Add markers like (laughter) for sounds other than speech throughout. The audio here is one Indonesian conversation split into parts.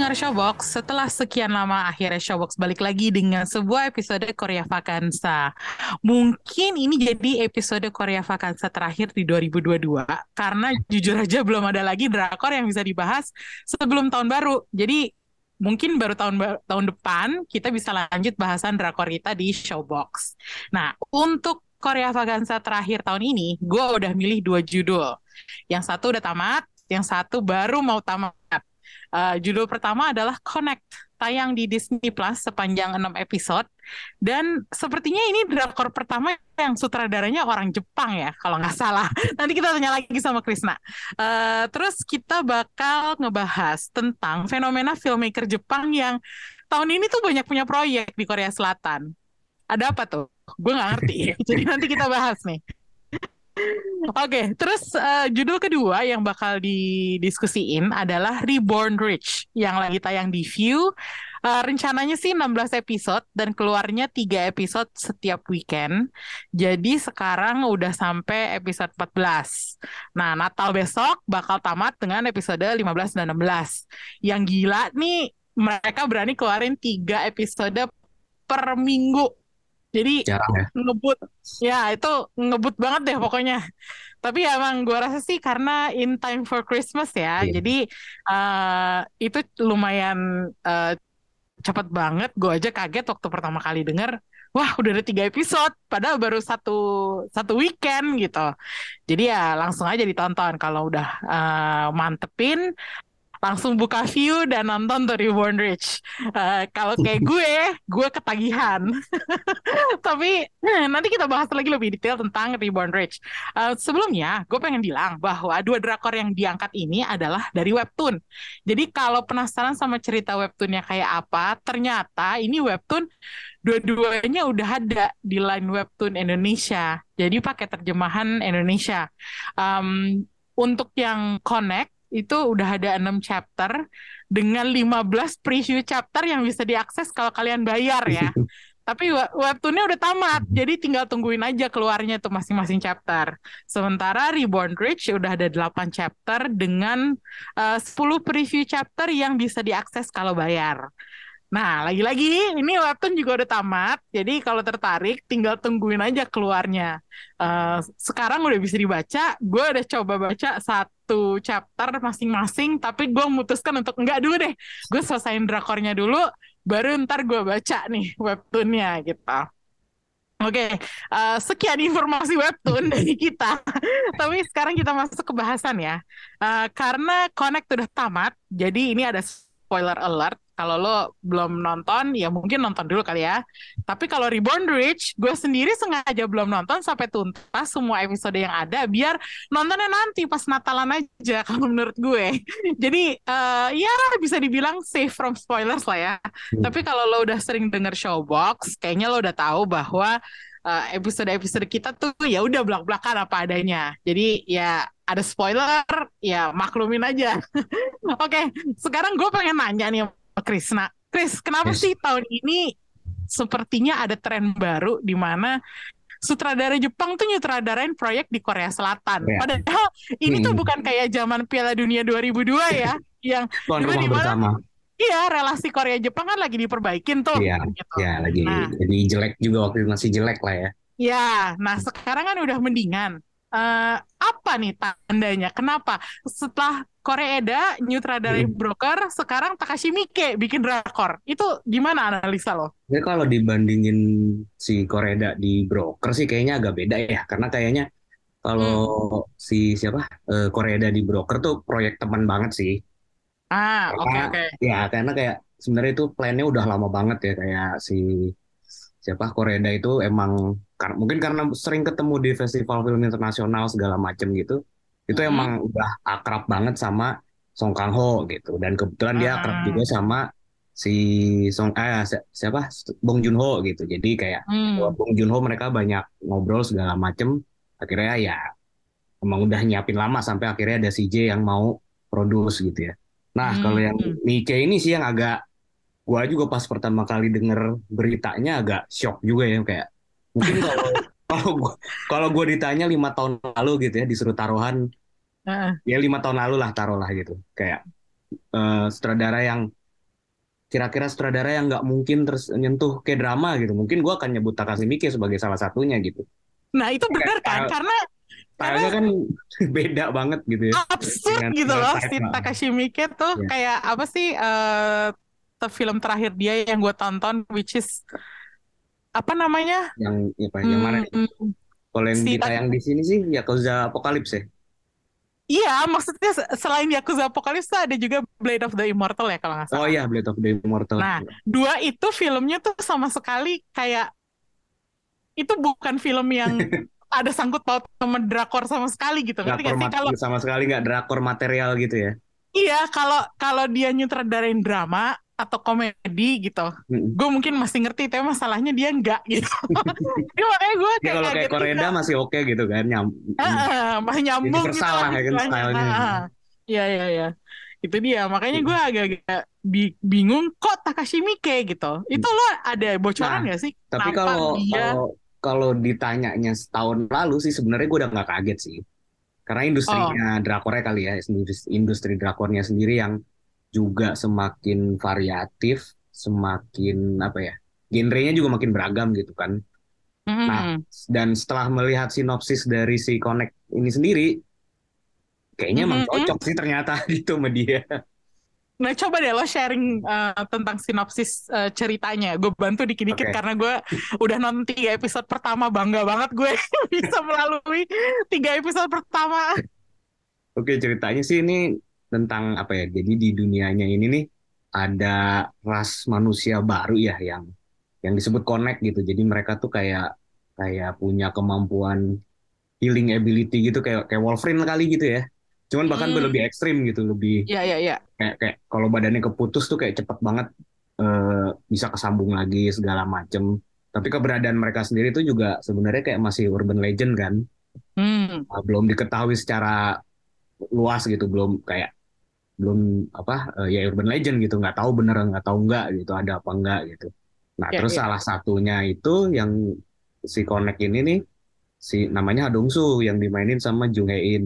Pendengar Showbox, setelah sekian lama akhirnya Showbox balik lagi dengan sebuah episode Korea Vakansa. Mungkin ini jadi episode Korea Vakansa terakhir di 2022 karena jujur aja belum ada lagi drakor yang bisa dibahas sebelum tahun baru. Jadi mungkin baru tahun tahun depan kita bisa lanjut bahasan drakor kita di Showbox. Nah, untuk Korea Vakansa terakhir tahun ini, gue udah milih dua judul. Yang satu udah tamat, yang satu baru mau tamat. Uh, judul pertama adalah Connect, tayang di Disney Plus sepanjang 6 episode. Dan sepertinya ini drakor pertama yang sutradaranya orang Jepang ya, kalau nggak salah. (laughs) Nanti kita tanya lagi sama Krisna. Uh, terus kita bakal ngebahas tentang fenomena filmmaker Jepang yang tahun ini tuh banyak punya proyek di Korea Selatan. Ada apa tuh? Gue nggak ngerti. (laughs) Jadi nanti kita bahas nih. Oke, terus uh, judul kedua yang bakal didiskusiin adalah Reborn Rich yang lagi tayang di View. Uh, rencananya sih 16 episode dan keluarnya 3 episode setiap weekend. Jadi sekarang udah sampai episode 14. Nah, Natal besok bakal tamat dengan episode 15 dan 16. Yang gila nih mereka berani keluarin 3 episode per minggu. Jadi Jarang ya. ngebut ya itu ngebut banget deh pokoknya tapi ya emang gue rasa sih karena in time for Christmas ya Iya. jadi eh, itu lumayan eh, cepet banget gue aja kaget waktu pertama kali denger wah udah ada tiga episode padahal baru satu satu weekend gitu jadi ya langsung aja ditonton kalau udah eh, mantepin langsung buka view dan nonton tuh Reborn Rich. Eh, kalau kayak (laughs) gue, gue ketagihan. (laughs) Tapi eh, nanti kita bahas lagi lebih detail tentang Reborn Rich. Eh, sebelumnya, gue pengen bilang bahwa dua drakor yang diangkat ini adalah dari webtoon. Jadi kalau penasaran sama cerita webtoonnya kayak apa, ternyata ini webtoon dua-duanya udah ada di line webtoon Indonesia. Jadi pakai terjemahan Indonesia. Um, untuk yang Connect itu udah ada 6 chapter dengan 15 preview chapter yang bisa diakses kalau kalian bayar ya. (laughs) Tapi we- webtoonnya udah tamat, jadi tinggal tungguin aja keluarnya tuh masing-masing chapter. Sementara Reborn Rich udah ada 8 chapter dengan eh, 10 preview chapter yang bisa diakses kalau bayar. Nah, lagi-lagi ini webtoon juga udah tamat, jadi kalau tertarik tinggal tungguin aja keluarnya. Eh, sekarang udah bisa dibaca, gue udah coba baca satu chapter masing-masing, tapi gue memutuskan untuk enggak dulu deh, gue selesaiin drakornya dulu, baru ntar gue baca nih webtoonnya gitu. Oke, eh, sekian informasi webtoon (laughs) dari kita. Tapi sekarang kita masuk ke bahasan ya. Eh, karena Connect udah tamat, jadi ini ada spoiler alert. Kalau lo belum nonton, ya mungkin nonton dulu kali ya. Tapi kalau Reborn Rich, gue sendiri sengaja belum nonton sampai tuntas semua episode yang ada, biar nontonnya nanti pas Natalan aja (laughs) kalau menurut gue. Jadi eh, ya bisa dibilang safe from spoilers lah ya. Hmm. Tapi kalau lo udah sering denger Showbox, kayaknya lo udah tahu bahwa eh, episode-episode kita tuh ya udah belak-belakan apa adanya. Jadi ya ada spoiler, ya maklumin aja. (laughs) Oke, sekarang gue pengen nanya nih Krisna. Chris, kenapa Yes. sih tahun ini sepertinya ada tren baru di mana sutradara Jepang tuh nyutradarain proyek di Korea Selatan. Ya. Padahal ini tuh Hmm. bukan kayak zaman Piala Dunia 2002 ya, (laughs) yang Tuan rumah di mana? bersama. iya relasi Korea Jepang kan lagi diperbaikin tuh. Iya, gitu. Ya lagi Nah. jadi jelek juga waktu itu masih jelek lah ya. Ya, nah sekarang kan udah mendingan. Eh, apa nih tandanya? Kenapa setelah Korea Eda nyutradarai Hmm. broker, sekarang Takashi Miike bikin drakor. Itu gimana analisa lo? Jadi kalau dibandingin si Koreda di broker sih kayaknya agak beda ya. Karena kayaknya kalau Hmm. si siapa eh, Koreda di broker tuh proyek teman banget sih. Ah, oke oke. ya karena kayak sebenarnya itu plannya udah lama banget ya kayak si siapa Koreda itu emang kar- mungkin karena sering ketemu di festival film internasional segala macem gitu. Itu Mhm. emang udah akrab banget sama Song Kang Ho gitu dan kebetulan dia akrab Ah. juga sama si Song eh si- siapa Bong Joon Ho gitu. Jadi kayak Hmm. Bong Joon Ho mereka banyak ngobrol segala macem. Akhirnya ya emang udah nyiapin lama sampai akhirnya ada CJ yang mau produce gitu ya. Nah, Hmm. kalau yang Mike ini sih yang agak gua juga pas pertama kali denger beritanya agak shock juga ya kayak mungkin (laughs) kalau kalau gua kalau gua ditanya lima tahun lalu gitu ya disuruh taruhan Heeh. ya lima tahun lalu lah taruhlah gitu kayak eh, sutradara yang kira-kira sutradara yang nggak mungkin terus nyentuh ke drama gitu mungkin gua akan nyebut Takashi Miike sebagai salah satunya gitu Nah itu benar kan? Karena stylenya kan (laughs) beda banget gitu ya absurd Dengan gitu loh si. Takashi Miike tuh Iya. kayak apa sih eh te- film terakhir dia yang gue tonton which is apa namanya? yang apa yang mana nih? Hmm, kalau yang si- ditayang di sini sih Yakuza Apocalypse ya Iya, maksudnya se- selain Yakuza Apocalypse ada juga Blade of the Immortal ya kalau nggak salah. oh iya Blade of the Immortal Nah, Dua itu filmnya tuh sama sekali kayak itu bukan film yang (laughs) ada sangkut paut sama drakor sama sekali gitu. Ngerti drakor nggak sih kalau sama sekali nggak drakor material gitu ya iya kalau kalau dia nyutradarain drama atau komedi gitu, Mm-mm. gue mungkin masih ngerti, tapi masalahnya dia enggak gitu. Jadi (laughs) makanya gue Ya kayak kalau kayak Koreda juga. masih oke gitu kan nyam Heeh, masih nyambung gitu Universal lah ya kan istilahnya. stylenya. Iya iya iya. Itu dia. Makanya gue agak-agak bi- bingung kok Takashi Miike gitu. Itu lo ada bocoran Nah, sih? Tapi kalau dia kalau kalau ditanyanya setahun lalu sih sebenarnya gue udah nggak kaget sih. Karena industrinya Oh. drakornya kali ya, industri, industri drakornya sendiri yang juga semakin variatif, semakin apa ya, genrenya juga makin beragam gitu kan. Mm-mm. Nah, dan setelah melihat sinopsis dari si Connect ini sendiri, kayaknya emang Mm-mm. cocok sih ternyata (laughs) gitu sama dia. Nah, coba deh lo sharing uh, tentang sinopsis uh, ceritanya. Gue bantu dikit-dikit Oke. karena gue udah nonton tiga episode pertama. Bangga banget gue (laughs) bisa melalui tiga episode pertama. Oke, ceritanya sih ini tentang apa ya? Jadi di dunianya ini nih ada ras manusia baru ya yang yang disebut connect gitu. Jadi mereka tuh kayak kayak punya kemampuan healing ability gitu kayak kayak Wolverine kali gitu ya. Cuman bahkan Hmm. lebih ekstrim gitu, lebih Iya, iya, iya. kayak kayak kalau badannya keputus tuh kayak cepet banget eh, bisa kesambung lagi segala macem. Tapi keberadaan mereka sendiri tuh juga sebenarnya kayak masih urban legend kan. Hmm. Uh, belum diketahui secara luas gitu belum kayak belum apa uh, ya urban legend gitu nggak tahu bener nggak tahu nggak gitu ada apa enggak gitu nah Ya, terus ya. salah satunya itu yang si Connect ini nih si namanya Hadongsu yang dimainin sama Jung In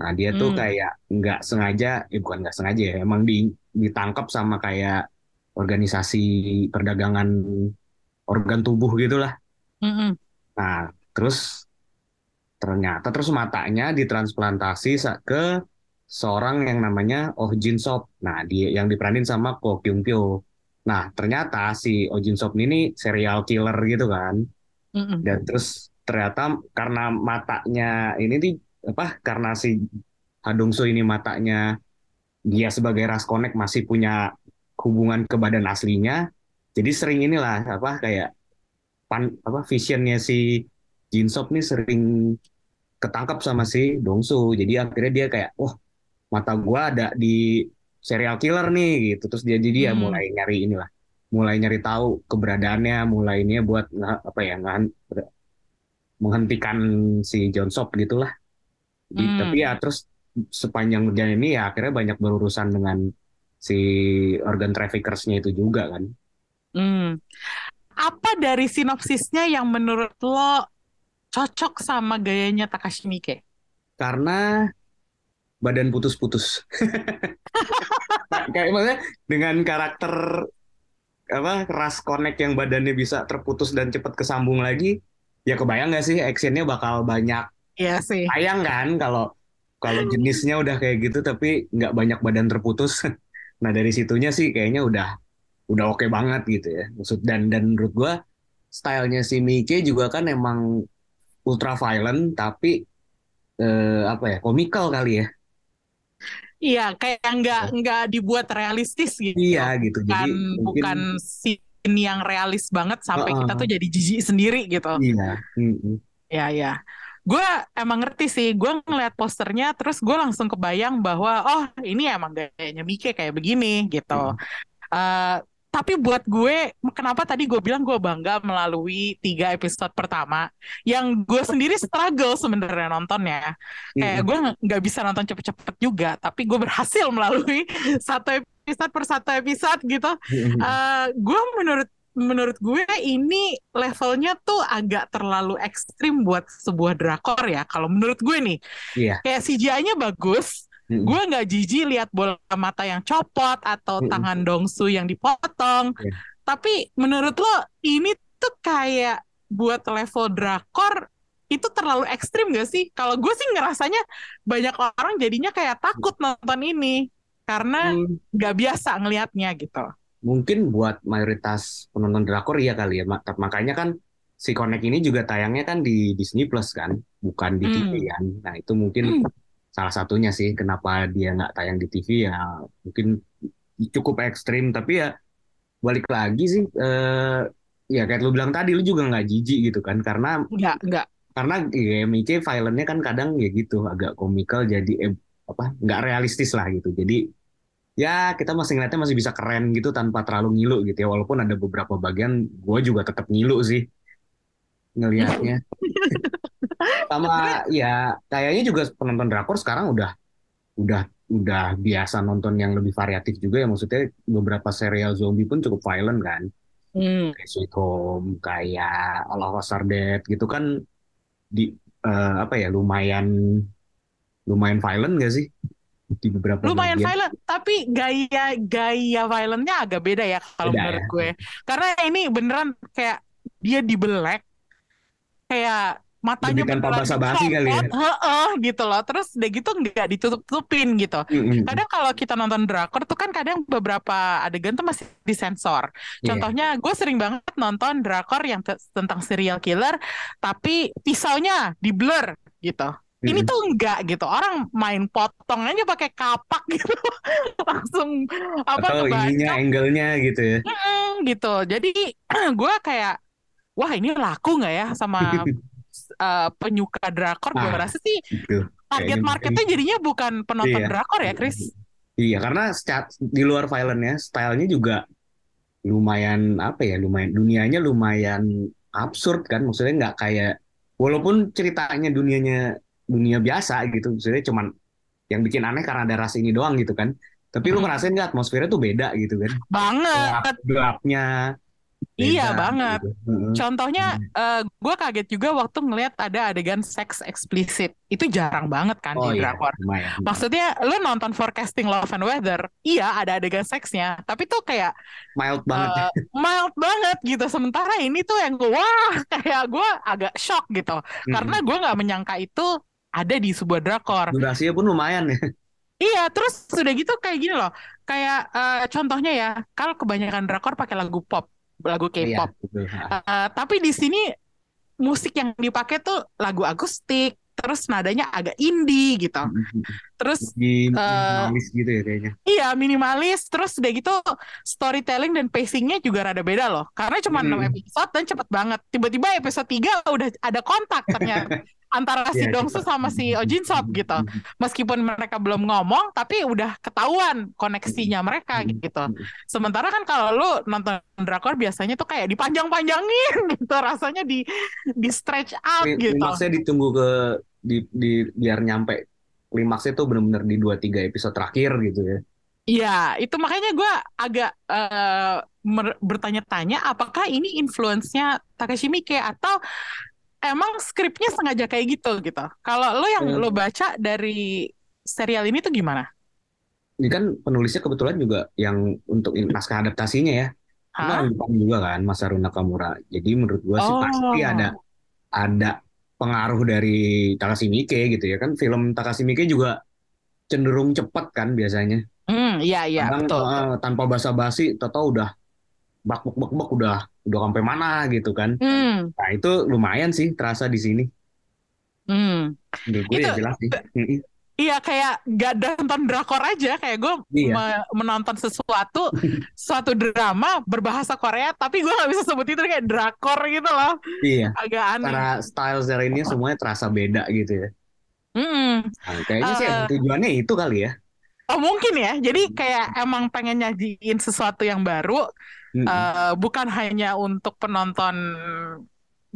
nah dia tuh Hmm. kayak nggak sengaja eh bukan nggak sengaja ya emang di, ditangkap sama kayak organisasi perdagangan organ tubuh gitulah Mm-mm. Nah, terus ternyata terus matanya ditransplantasi ke seorang yang namanya Oh Jin Sop. Nah, dia yang diperanin sama Ko Kyung Pyo. Nah, ternyata si Oh Jin Sop ini serial killer gitu kan. Mm-mm. Dan terus ternyata karena matanya ini nih apa? Karena si Hadongso ini matanya dia sebagai ras connect masih punya hubungan ke badan aslinya. Jadi sering inilah apa kayak pan apa visionnya si Jinsop nih sering ketangkap sama si Dongsu. Jadi akhirnya dia kayak, wah mata gua ada di serial killer nih gitu. Terus dia jadi dia Hmm. mulai nyari inilah, mulai nyari tahu keberadaannya, mulai ini buat apa ya ngehan- menghentikan si John Sop gitulah. Jadi, Hmm. Tapi ya terus sepanjang perjalanan ini ya akhirnya banyak berurusan dengan si organ traffickersnya itu juga kan. Hmm. Apa dari sinopsisnya yang menurut lo cocok sama gayanya Takashi Miike? karena badan putus-putus. Kayak maksudnya dengan karakter apa ras connect yang badannya bisa terputus dan cepat kesambung lagi, ya kebayang nggak sih actionnya bakal banyak. Iya sih. Sayang kan kalau kalau jenisnya udah kayak gitu tapi nggak banyak badan terputus. (laughs) Nah dari situnya sih kayaknya udah udah oke banget gitu ya. Maksud dan dan menurut gua stylenya si Miike juga kan emang ultra violent tapi eh, apa ya komikal kali ya. Iya, kayak nggak nggak dibuat realistis gitu. Iya gitu. Bukan Jadi mungkin bukan scene yang realis banget sampai Heeh. kita tuh jadi jijik sendiri gitu. iya. Mm-mm. Ya ya. Gue emang ngerti sih. Gue ngeliat posternya terus gue langsung kebayang bahwa oh ini emang gayanya Mike kayak begini gitu. Hmm. Eh, tapi buat gue kenapa tadi gue bilang gue bangga melalui tiga episode pertama? Yang gue sendiri struggle sebenarnya nontonnya. Kayak gue nggak- bisa nonton cepet-cepet juga tapi gue berhasil melalui (laughs) satu episode per satu episode gitu. Eh, gue menurut menurut gue ini levelnya tuh agak terlalu ekstrim buat sebuah drakor ya kalau menurut gue nih. Iya. kayak CGI-nya bagus Gue nggak jijik lihat bola mata yang copot atau Mm-mm. tangan Dongsu yang dipotong Iya. tapi menurut lo ini tuh kayak buat level drakor itu terlalu ekstrim gak sih kalau gue sih ngerasanya banyak orang jadinya kayak takut nonton ini karena Hmm, nggak biasa ngelihatnya gitu mungkin buat mayoritas penonton drakor iya kali ya. Mak- Makanya kan si Connect ini juga tayangnya kan di Disney Plus kan, bukan di TV Hmm. kan. Nah itu mungkin Hmm. Salah satunya sih kenapa dia nggak tayang di TV ya mungkin cukup ekstrim. Tapi ya balik lagi sih, eh, ya kayak lu bilang tadi lu juga nggak jijik gitu kan, karena nggak nggak. Karena ya, MIC violentnya kan kadang ya gitu agak komikal jadi eh, apa nggak realistis lah gitu. Jadi ya kita masih ngeliatnya masih bisa keren gitu tanpa terlalu ngilu gitu ya. Walaupun ada beberapa bagian gue juga tetap ngilu sih ngelihatnya (laughs) sama ya kayaknya juga penonton drakor sekarang udah udah udah biasa nonton yang lebih variatif juga ya maksudnya beberapa serial zombie pun cukup violent kan Hmm. kayak Sweet Home, kayak All of Us Are Dead gitu kan di eh, apa ya lumayan lumayan violent gak sih di beberapa lumayan bagian? violent tapi gaya gaya violentnya agak beda ya kalau Beda menurut ya. gue karena ini beneran kayak dia dibelek kayak matanya Lebih tanpa beneran basa-basi kali ya. heeh, gitu loh terus udah gitu nggak ditutup-tutupin gitu Mm-mm. kadang kalau kita nonton drakor tuh kan kadang beberapa adegan tuh masih disensor Iya. Contohnya gue sering banget nonton drakor yang te- tentang serial killer tapi pisaunya di blur gitu. Ini Mm-mm. tuh enggak gitu. Orang main potong aja pakai kapak (laughs) gitu. Langsung apa atau kebaca ininya angle-nya gitu ya Mm, gitu. Jadi (clears throat) gue kayak wah ini laku nggak ya sama (laughs) uh, penyuka drakor? Gue Nah, rasa sih gitu target marketnya jadinya bukan penonton Iya. drakor ya, Chris? iya karena secat- di luar violentnya stylenya juga lumayan apa ya lumayan dunianya lumayan absurd kan maksudnya nggak kayak walaupun ceritanya dunianya dunia biasa gitu maksudnya cuman yang bikin aneh karena ada ras ini doang gitu kan tapi lu Hmm. ngerasain nggak atmosfernya tuh beda gitu kan gelap Banget. Iya beda banget. gitu. Contohnya, gue kaget juga waktu ngelihat ada adegan seks eksplisit. Itu jarang banget kan oh di iya drakor. lumayan Maksudnya, lo nonton Forecasting Love and Weather, iya ada adegan seksnya, tapi tuh kayak mild banget eh, mild banget gitu. Sementara ini tuh yang gue, wah, (laughs) kayak gue agak shock gitu. Mm-mm. Karena gue nggak menyangka itu ada di sebuah drakor. durasinya pun lumayan ya Iya, terus sudah gitu kayak gini loh. Kayak eh, contohnya ya, kalau kebanyakan drakor pakai lagu pop, lagu iya K-pop. betul Eh, tapi di sini musik yang dipakai tuh lagu akustik, terus nadanya agak indie gitu. Terus di Eh, minimalis gitu ya kayaknya iya minimalis, terus udah gitu storytelling dan pacingnya juga rada beda loh. Karena cuma 6 Hmm. episode dan cepet banget. Tiba-tiba episode 3 udah ada kontak ternyata (laughs) antara si Iya, Dongsu cepet. sama si Oh Jin Sop gitu. Meskipun mereka belum ngomong, tapi udah ketahuan koneksinya mereka gitu. Sementara kan kalau lu nonton drakor biasanya tuh kayak dipanjang-panjangin (laughs) gitu, rasanya di di stretch out Klim- gitu. Klimaksnya ditunggu ke di, di biar nyampe klimaksnya tuh bener-bener di 2-3 episode terakhir gitu ya. Iya, itu makanya gue agak mer- bertanya-tanya apakah ini influence-nya Takashi Miike atau emang skripnya sengaja kayak gitu gitu. Kalau lo yang Hmm. lo baca dari serial ini tuh gimana? Ini kan penulisnya kebetulan juga yang untuk naskah adaptasinya ya. Hah? Jepang juga kan Masaru Nakamura. Jadi menurut gua sih Oh. pasti ada ada pengaruh dari Takashi Miike gitu ya kan. Film Takashi Miike juga cenderung cepat kan biasanya. Hmm, iya iya Kadang betul. eh, tanpa basa-basi, tau udah bak bak bak bak udah udah sampai mana gitu kan. Hmm, Nah itu lumayan sih terasa di sini. hmm. Menurut gue ya Itu- jelas sih. Iya kayak gak nonton drakor aja kayak gue Iya. menonton sesuatu (laughs) suatu drama berbahasa Korea tapi gue nggak bisa sebut itu kayak drakor gitu loh Iya. agak aneh. Cara style dari ini semuanya terasa beda gitu ya. Mm-mm. Nah, kayaknya sih Eh. tujuannya itu kali ya. Oh mungkin ya jadi kayak emang pengen nyajiin sesuatu yang baru Mm-mm. Eh, bukan hanya untuk penonton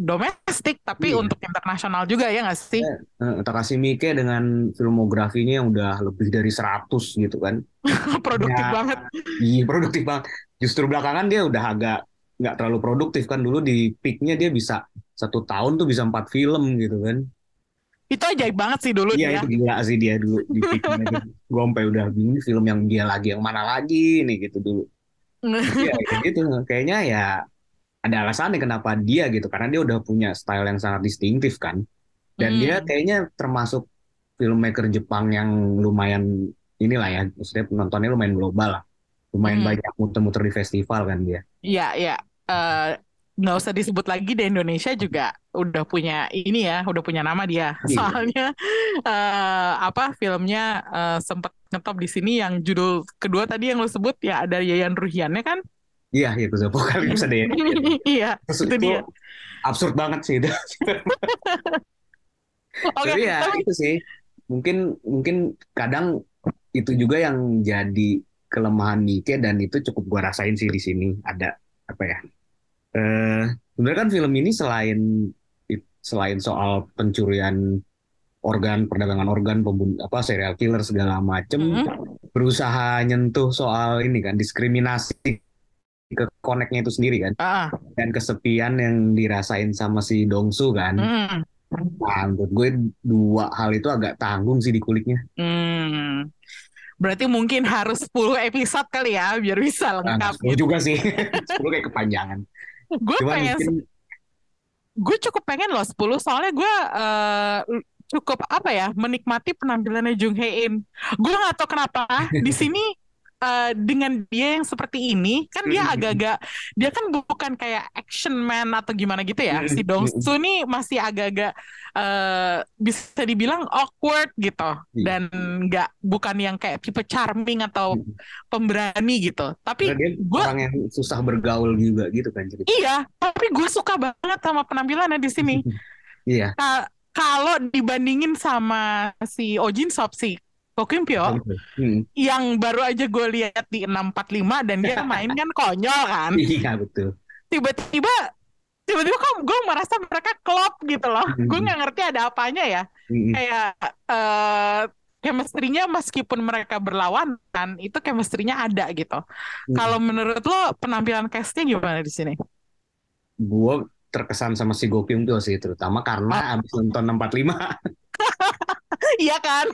domestik, tapi Iya. untuk internasional juga ya nggak sih? Eh, Takashi Miike dengan filmografinya yang udah lebih dari 100 gitu kan. (laughs) Produktif Ya. banget. Iya produktif banget. Justru belakangan dia udah agak nggak terlalu produktif kan. Dulu di peaknya dia bisa satu tahun tuh bisa empat film gitu kan. Itu ajaib banget sih dulu Iya dia. itu gila sih dia dulu di peaknya. (laughs) Gue sampai udah bingung film yang dia lagi yang mana lagi nih gitu dulu. Iya (laughs) kayak gitu. Kayaknya ya ada alasannya kenapa dia gitu. Karena dia udah punya style yang sangat distintif kan. Dan Hmm. dia kayaknya termasuk filmmaker Jepang yang lumayan inilah ya. Maksudnya penontonnya lumayan global lah. Lumayan Hmm. banyak muter-muter di festival kan dia. Iya, iya. Eh, nggak usah disebut lagi di Indonesia juga udah punya ini ya, udah punya nama dia. Iya. Soalnya eh, apa filmnya eh, sempat ngetop di sini yang judul kedua tadi yang lo sebut ya ada Yayan Ruhiannya kan? Iya itu Apokalips ada ya. Iya, itu itu dia. absurd banget sih itu. Oke, Tapi ya tapi itu sih. Mungkin mungkin kadang itu juga yang jadi kelemahan Nike dan itu cukup gua rasain sih di sini ada apa ya? Eh sebenarnya kan film ini selain selain soal pencurian organ, perdagangan organ, pembun apa serial killer segala macem, Mm-mm. berusaha nyentuh soal ini kan diskriminasi ke koneknya itu sendiri kan Ah, dan kesepian yang dirasain sama si Dongsu kan. mm, Nah, menurut gue dua hal itu agak tanggung sih di kulitnya. hmm. Berarti mungkin harus 10 episode kali ya biar bisa Nah, lengkap sepuluh gitu. juga sih. (laughs) 10 kayak kepanjangan. Gue pengen mungkin gue cukup pengen loh 10 soalnya gue eh, cukup apa ya menikmati penampilannya Jung Hae In. Gue nggak tahu kenapa di sini eh, dengan dia yang seperti ini kan dia agak-agak dia kan bukan kayak action man atau gimana gitu ya. Si Mm-mm. Dong Su nih masih agak-agak eh, bisa dibilang awkward gitu Iya. dan nggak bukan yang kayak tipe charming atau pemberani gitu. Tapi gue orang yang susah bergaul juga gitu kan cerita. iya, tapi gue suka banget sama penampilannya di sini. Iya. Ka- kalau dibandingin sama si Ojin Sop si Ko Kim Pyo Hmm. yang baru aja gue lihat di 645 dan dia (laughs) main kan konyol kan Iya betul. tiba-tiba tiba-tiba kok gue merasa mereka klop gitu loh Hmm. gue nggak ngerti ada apanya ya Hmm. kayak eh chemistry-nya meskipun mereka berlawanan itu chemistry-nya ada gitu Hmm. kalau menurut lo penampilan castnya gimana di sini Gue terkesan sama si Go Kyung Pyo sih terutama karena abis nonton 645 (laughs) (laughs) iya kan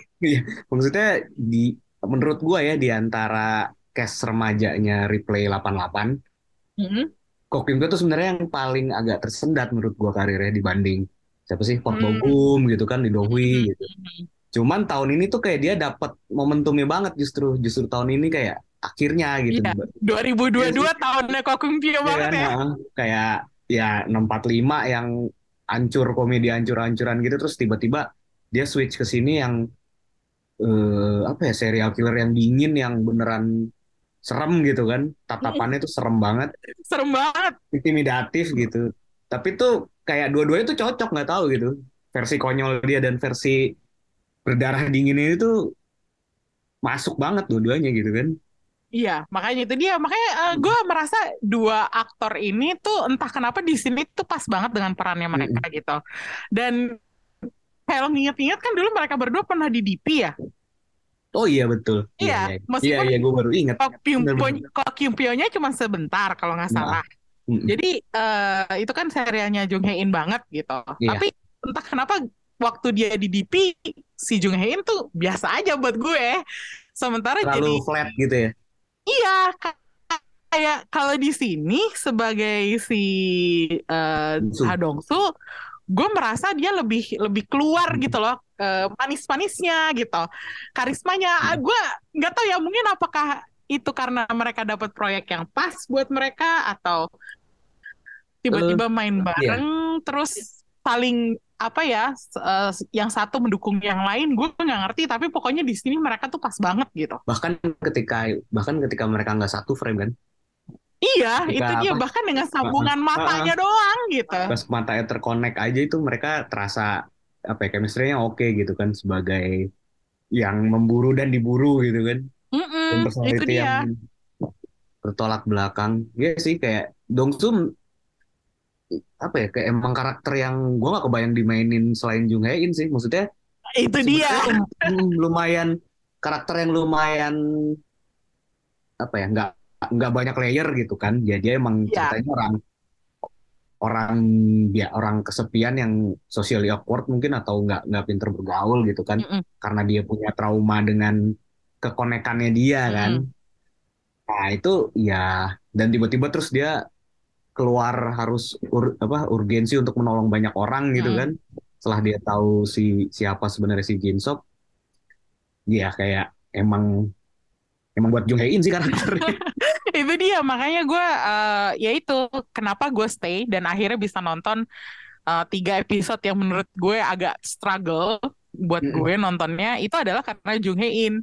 maksudnya di menurut gue ya di antara cast remajanya Replay 88 Mm-mm. Ko Kyung Pyo tuh sebenarnya yang paling agak tersendat menurut gua karirnya dibanding siapa sih Park Hmm. Bo Gum gitu kan di Dohwi gitu. Mm-mm. Cuman tahun ini tuh kayak dia dapat momentumnya banget justru justru tahun ini kayak akhirnya gitu. Iya. 2022 tahunnya Ko Kim Pyo Iya banget kan, ya heeh. kayak ya 645 yang hancur komedi hancur-hancuran gitu terus tiba-tiba dia switch ke sini yang eh, apa ya serial killer yang dingin yang beneran serem gitu kan tatapannya tuh serem banget (laughs) serem banget intimidatif gitu. Tapi tuh kayak dua-duanya tuh cocok nggak tahu gitu. Versi konyol dia dan versi berdarah dingin ini tuh masuk banget dua-duanya gitu kan. Iya, makanya itu dia. Makanya gue merasa dua aktor ini tuh entah kenapa di sini tuh pas banget dengan perannya mereka gitu. Dan kalau nginget-nginget kan dulu mereka berdua pernah di DP ya. Oh iya betul. Iya, iya, iya. iya, iya gue baru inget. Kok Bener-bener. Kim Pyo-nya cuma sebentar kalau nggak Nah. salah. Mm-mm. Jadi eh, itu kan serialnya Jung Hae In banget gitu. Iya. Tapi entah kenapa waktu dia di DP si Jung Hae In tuh biasa aja buat gue. Sementara jadi Terlalu flat gitu ya. Iya, ka- kayak kalau di sini sebagai si eh Dongsu. Gue merasa dia lebih lebih keluar gitu loh, eh, manis-manisnya gitu, karismanya. Ah, Gue nggak tahu ya, mungkin apakah itu karena mereka dapat proyek yang pas buat mereka atau tiba-tiba main bareng terus saling apa ya, eh, yang satu mendukung yang lain, gue nggak ngerti. Tapi pokoknya di sini mereka tuh pas banget gitu. Bahkan ketika bahkan ketika mereka nggak satu frame kan. Iya, Ketika itu dia apa? bahkan dengan sambungan Uh-uh, matanya doang gitu. Pas matanya terkonek aja itu mereka terasa apa ya chemistry-nya oke gitu kan sebagai yang memburu dan diburu gitu kan. Dan Mm-mm, itu personality dia. yang bertolak belakang. Iya sih kayak Dongsu apa ya kayak emang karakter yang gue gak kebayang dimainin selain Jung Hae In sih. Maksudnya Itu dia. lumayan karakter yang lumayan apa ya nggak nggak banyak layer gitu kan. Ya dia emang Iya. ceritanya orang orang dia orang kesepian yang socially awkward mungkin atau nggak nggak pinter bergaul gitu kan Mm-mm. karena dia punya trauma dengan kekonekannya dia kan nah itu ya dan tiba-tiba terus dia keluar harus ur- apa urgensi untuk menolong banyak orang gitu Mm. kan setelah dia tahu si siapa sebenarnya si Jin Sok ya kayak emang emang buat Jung Hae In sih karakternya. (laughs) Itu dia makanya gue eh, ya itu kenapa gue stay dan akhirnya bisa nonton eh, tiga episode yang menurut gue agak struggle buat Mm-mm. gue nontonnya itu adalah karena Jung Hae In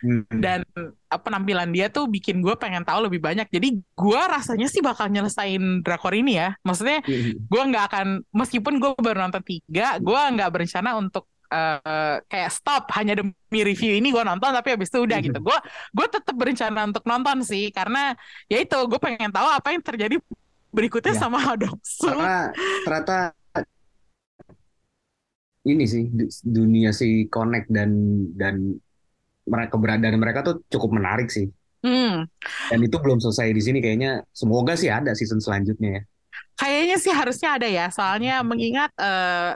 Hmm. dan eh, penampilan dia tuh bikin gue pengen tahu lebih banyak. Jadi gue rasanya sih bakal nyelesain drakor ini ya. Maksudnya gue nggak akan meskipun gue baru nonton tiga gue nggak berencana untuk eh, kayak stop hanya demi review ini gue nonton tapi habis itu udah gitu. Gue gue tetap berencana untuk nonton sih karena ya itu gue pengen tahu apa yang terjadi berikutnya Ya. sama (laughs) Dongsu karena ternyata ini sih du- dunia si Connect dan dan mereka keberadaan mereka tuh cukup menarik sih. Hmm. dan itu belum selesai di sini kayaknya. Semoga sih ada season selanjutnya ya Kayaknya sih harusnya ada ya, soalnya mengingat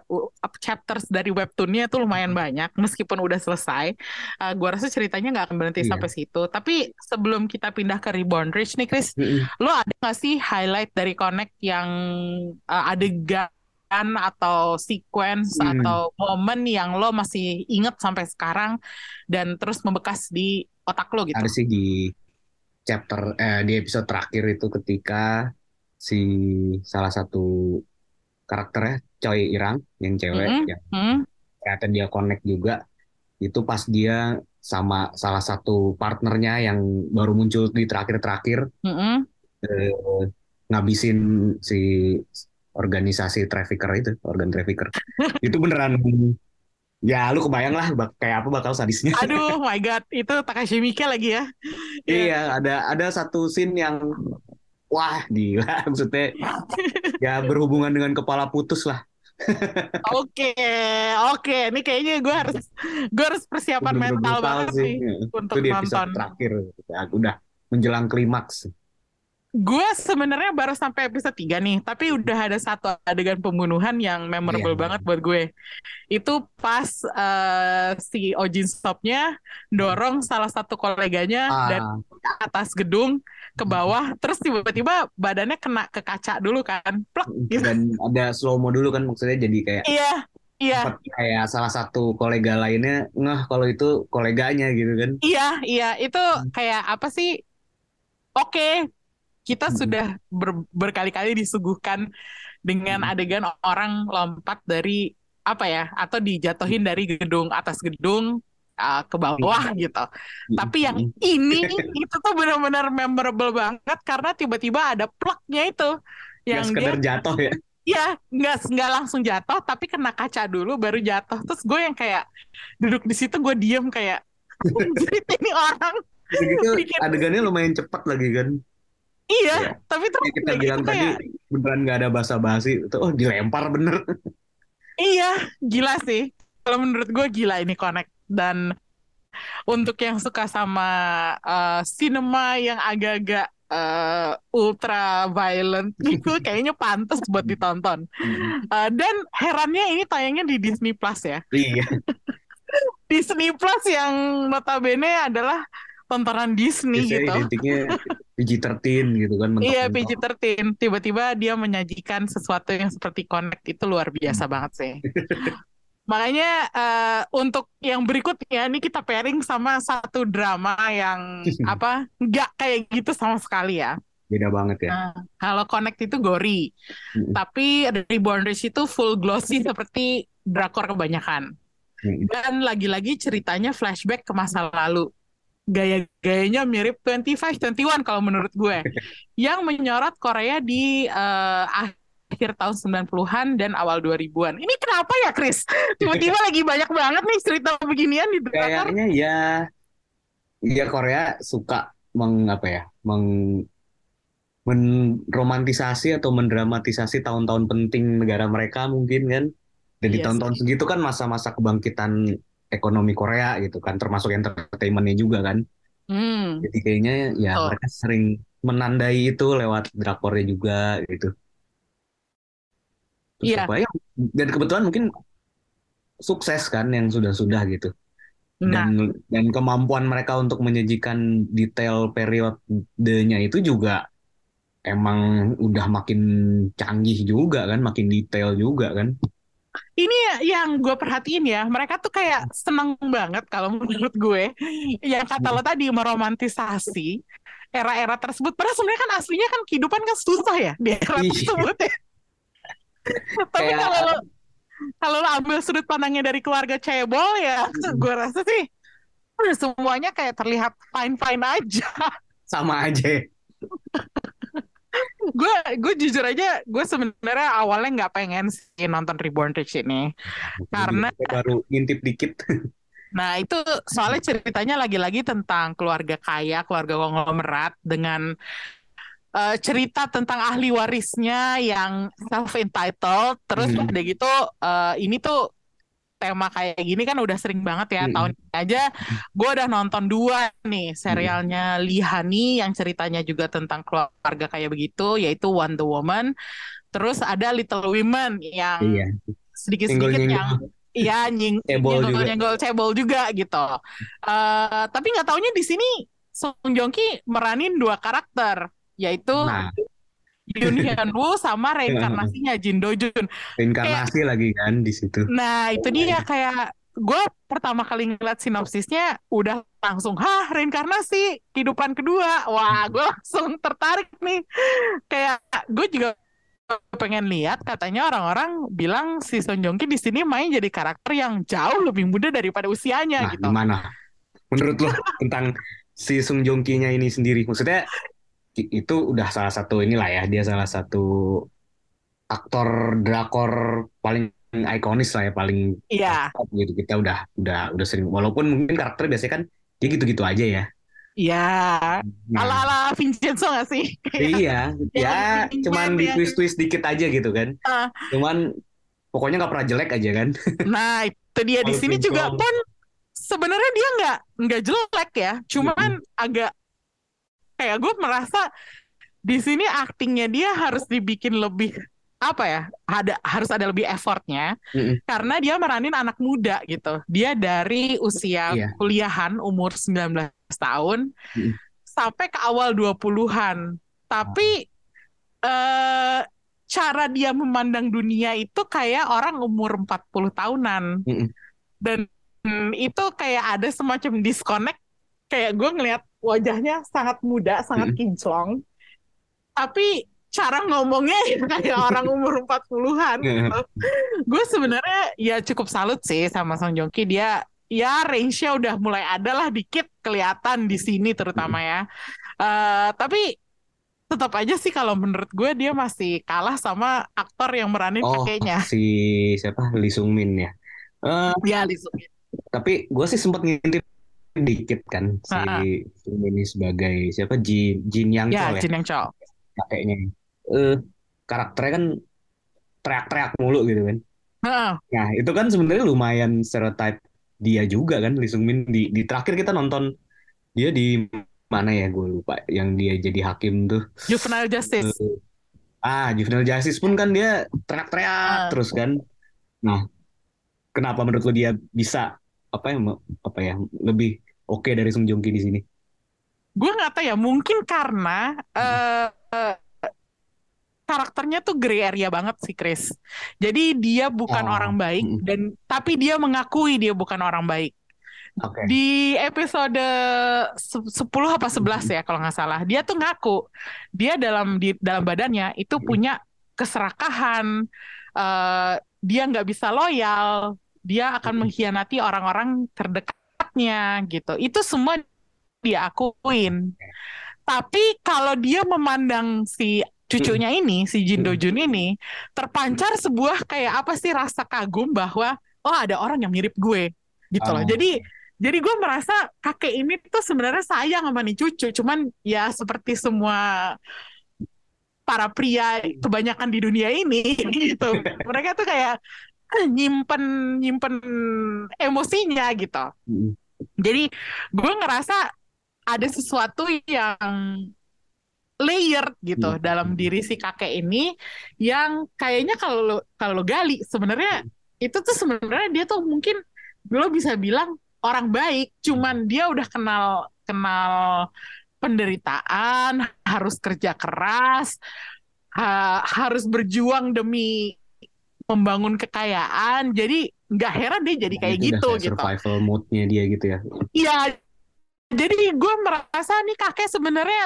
u- up- chapters dari webtoonnya tuh lumayan banyak, meskipun udah selesai. Eh, gua rasa ceritanya nggak akan berhenti Iya. sampai situ. Tapi sebelum kita pindah ke Reborn Rich nih, Chris, lo ada nggak sih highlight dari Connect yang eh, adegan atau sequence Hmm. atau momen yang lo masih inget sampai sekarang dan terus membekas di otak lo gitu? ada sih di chapter eh, di episode terakhir itu ketika si salah satu karakternya Choi Irang yang cewek Mm-mm. yang Hmm? ternyata dia connect juga itu pas dia sama salah satu partnernya yang baru muncul di terakhir-terakhir Mm-mm. eh, ngabisin si organisasi trafficker itu organ trafficker (laughs) itu beneran ya lu kebayang lah bak- kayak apa bakal sadisnya Aduh, my God, itu Takashi Miike lagi ya? iya ada ada satu scene yang wah gila (laughs) maksudnya ya berhubungan dengan kepala putus lah (laughs) Oke, oke. Ini kayaknya gue harus gue harus persiapan Bener-bener mental brutal banget sih. nih Ya, untuk itu di nonton. terakhir ya, udah menjelang klimaks Gue sebenarnya baru sampai episode 3 nih, tapi udah ada satu adegan pembunuhan yang memorable Iya. banget buat gue. Itu pas eh, si Ojin Stopnya dorong salah satu koleganya dari ah atas gedung ke bawah, terus tiba-tiba badannya kena ke kaca dulu kan, plek gitu. dan ada slow mo dulu kan maksudnya jadi kayak Iya, iya. kayak salah satu kolega lainnya ngeh kalau itu koleganya gitu kan Iya, iya, itu kayak apa sih? Oke, kita Hmm. sudah ber- berkali-kali disuguhkan dengan Hmm. adegan orang lompat dari apa ya, atau dijatuhin dari gedung atas gedung uh, ke bawah gitu. Tapi yang ini itu tuh benar-benar memorable banget karena tiba-tiba ada plaknya itu yang sekedar dia jatuh ya Iya, nggak nggak langsung jatuh, tapi kena kaca dulu baru jatuh. Terus gue yang kayak duduk di situ gue diem kayak, (laughs) jadi ini orang gitu adegannya lumayan cepat lagi kan Iya, Iya. tapi terus kita udah bilang gitu tadi kayak, beneran nggak ada basa-basi itu oh dilempar bener iya, gila sih. Kalau menurut gue gila ini Connect. Dan untuk yang suka sama uh, cinema yang agak-agak uh, ultra violent (laughs) gitu, kayaknya pantas buat ditonton. Uh, dan herannya ini tayangnya di Disney Plus ya. iya (laughs) Disney Plus yang notabene adalah tontonan Disney biasanya gitu. identiknya PG-13 gitu kan Iya mentok-mentok. PG-13 Tiba-tiba dia menyajikan sesuatu yang seperti Connect Itu luar Hmm. biasa banget sih (laughs) Makanya eh, untuk yang berikutnya Ini kita pairing sama satu drama yang (laughs) Apa nggak kayak gitu sama sekali ya. Beda banget ya. Nah, Kalau Connect itu gori Mm. Tapi Reborn Rich itu full glossy Seperti drakor kebanyakan. Mm. Dan lagi-lagi ceritanya flashback ke masa lalu. Gaya-gayanya mirip 25, 21 kalau menurut gue. (laughs) Yang menyorot Korea di eh, akhir tahun 90-an dan awal 2000-an. Ini kenapa ya, Chris? Tiba-tiba lagi banyak banget nih cerita beginian di drakor. kayaknya ya ya Korea suka meng apa ya meng menromantisasi atau mendramatisasi tahun-tahun penting negara mereka mungkin kan. Dan di Iya tahun-tahun segitu kan masa-masa kebangkitan ekonomi Korea gitu kan, termasuk entertainmentnya juga kan. Hmm, Jadi kayaknya ya betul. mereka sering menandai itu lewat drakornya juga gitu. Terus Iya. apa ya? Dan kebetulan mungkin sukses kan yang sudah-sudah gitu. Nah, Dan dan kemampuan mereka untuk menyajikan detail periodenya itu juga emang udah makin canggih juga kan, makin detail juga kan. ini yang gue perhatiin ya, mereka tuh kayak seneng banget kalau menurut gue. Yang kata lo tadi meromantisasi era-era tersebut. Padahal sebenarnya kan aslinya kan kehidupan kan susah ya di era Iya. tersebut ya. Tapi Kayak- kalau lo kalau lo ambil sudut pandangnya dari keluarga cebol ya, gue rasa sih semuanya kayak terlihat fine-fine aja. Sama aja. (laughs) gue gue jujur aja gue sebenarnya awalnya nggak pengen sih nonton Reborn Rich ini Karena- baru ngintip dikit. (laughs) nah itu soalnya ceritanya lagi-lagi tentang keluarga kaya keluarga konglomerat dengan eh, cerita tentang ahli warisnya yang self entitled terus Hmm. ada gitu eh, ini tuh tema kayak gini kan udah sering banget ya Hmm. tahun ini aja gue udah nonton dua nih serialnya Lee Hani yang ceritanya juga tentang keluarga kayak begitu yaitu Wonder Woman terus ada Little Women yang Iya. sedikit-sedikit Nyenggol-nyenggol. yang Iya nying Cebol nyenggol juga. nyenggol cebol juga gitu. Eh tapi nggak taunya di sini Song Joong Ki meranin dua karakter yaitu Nah, Yoon Hyun Woo sama (laughs) reinkarnasinya Jin Do Jun. reinkarnasi lagi kan di situ. Nah itu dia kayak gue pertama kali ngeliat sinopsisnya udah langsung hah reinkarnasi kehidupan kedua wah gue (laughs) langsung tertarik nih kayak gue juga pengen lihat katanya orang-orang bilang si Song Joong Ki di sini main jadi karakter yang jauh lebih muda daripada usianya Nah, gitu gimana? Menurut lo tentang si Sung Joong Ki-nya ini sendiri? Maksudnya itu udah salah satu inilah ya, dia salah satu aktor drakor paling ikonis lah ya, paling iya top gitu. Kita udah udah udah sering walaupun mungkin karakter biasanya kan dia gitu-gitu aja ya. iya Nah, ala-ala Vincenzo gak sih iya, ya Yang cuman di ya. twist-twist dikit aja gitu kan. Ah. Cuman pokoknya nggak pernah jelek aja kan. (laughs) nah itu dia di sini juga pun sebenarnya dia nggak nggak jelek ya cuman agak kayak gue merasa di sini aktingnya dia harus dibikin lebih apa ya ada harus ada lebih effortnya Mm-mm. karena dia meranin anak muda gitu dia dari usia Iya. kuliahan umur 19 tahun Mm-mm. sampai ke awal 20-an tapi eh cara dia memandang dunia itu kayak orang umur 40 tahunan Mm-mm. dan itu kayak ada semacam disconnect kayak gue ngelihat wajahnya sangat muda sangat kinclong tapi cara ngomongnya ya kayak (laughs) orang umur 40-an gitu. gue sebenarnya ya cukup salut sih sama Song Joong Ki dia ya range-nya udah mulai ada lah dikit kelihatan di sini terutama ya Eh, tapi tetap aja sih kalau menurut gue dia masih kalah sama aktor yang meranin Oh, kakeknya si siapa? Lee Sung Min ya. Eh, ya Lee Sung Min. tapi gue sih sempat ngintip dikit kan si. Sung Min ini sebagai siapa Jin Jin Yang ya Chol ya Jin Yang Chol kakeknya. Eh karakternya kan teriak-teriak mulu gitu kan. Heeh. Nah, itu kan sebenarnya lumayan stereotype dia juga kan Lee Sung Min di di terakhir kita nonton dia di mana ya gue lupa yang dia jadi hakim tuh. Juvenile Justice Eh, ah, Juvenile Justice pun kan dia teriak-teriak Ah. terus kan. Nah, kenapa menurut lo dia bisa apa ya apa ya lebih oke dari Sung Joong Ki di sini? gue nggak tahu ya mungkin karena eh eh, karakternya tuh gray area banget sih Chris. Jadi dia bukan Oh, orang baik dan tapi dia mengakui dia bukan orang baik. Oke. di episode se- 10 apa 11 ya kalau nggak salah dia tuh ngaku dia dalam di dalam badannya itu punya keserakahan eh, dia nggak bisa loyal dia akan mengkhianati orang-orang terdekatnya gitu itu semua dia akuin tapi kalau dia memandang si cucunya ini si Jin Do Jun ini terpancar sebuah kayak apa sih rasa kagum bahwa oh ada orang yang mirip gue gitu loh Oh. jadi jadi gue merasa kakek ini tuh sebenarnya sayang sama nih cucu, cuman ya seperti semua para pria kebanyakan di dunia ini (laughs) gitu. Mereka tuh kayak nyimpen nyimpen emosinya gitu. Mm. Jadi gue ngerasa ada sesuatu yang layered gitu Hmm. dalam diri si kakek ini yang kayaknya kalau lo kalau lo gali sebenarnya itu tuh sebenarnya dia tuh mungkin lo bisa bilang orang baik cuman dia udah kenal kenal penderitaan harus kerja keras ha- harus berjuang demi membangun kekayaan jadi nggak heran dia jadi kayak Itu udah gitu kayak gitu survival mode-nya dia gitu ya. Iya, jadi gue merasa nih kakek sebenarnya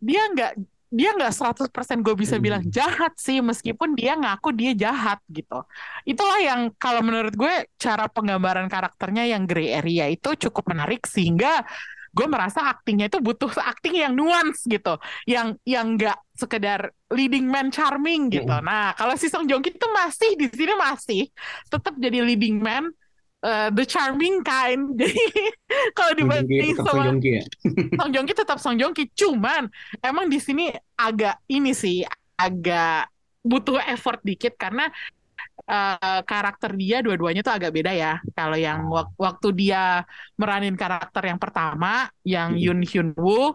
dia nggak dia nggak 100% gue bisa Hmm. bilang jahat sih meskipun dia ngaku dia jahat gitu. Itulah yang kalau menurut gue cara penggambaran karakternya yang gray area itu cukup menarik sehingga gue merasa aktingnya itu butuh akting yang nuance gitu, yang yang nggak sekedar leading man charming gitu. Hmm. Nah kalau si Song Joong Ki itu masih di sini masih tetap jadi leading man, eh, the charming kind. (laughs) Jadi kalau dibanding sama Song Joong Ki ya. (laughs) Song Joong Ki tetap Song Joong Ki, cuman emang di sini agak ini sih agak butuh effort dikit karena eh, karakter dia dua-duanya tuh agak beda ya. Kalau yang Oh. wak- waktu dia meranin karakter yang pertama, yang. Yoon Hyun Woo,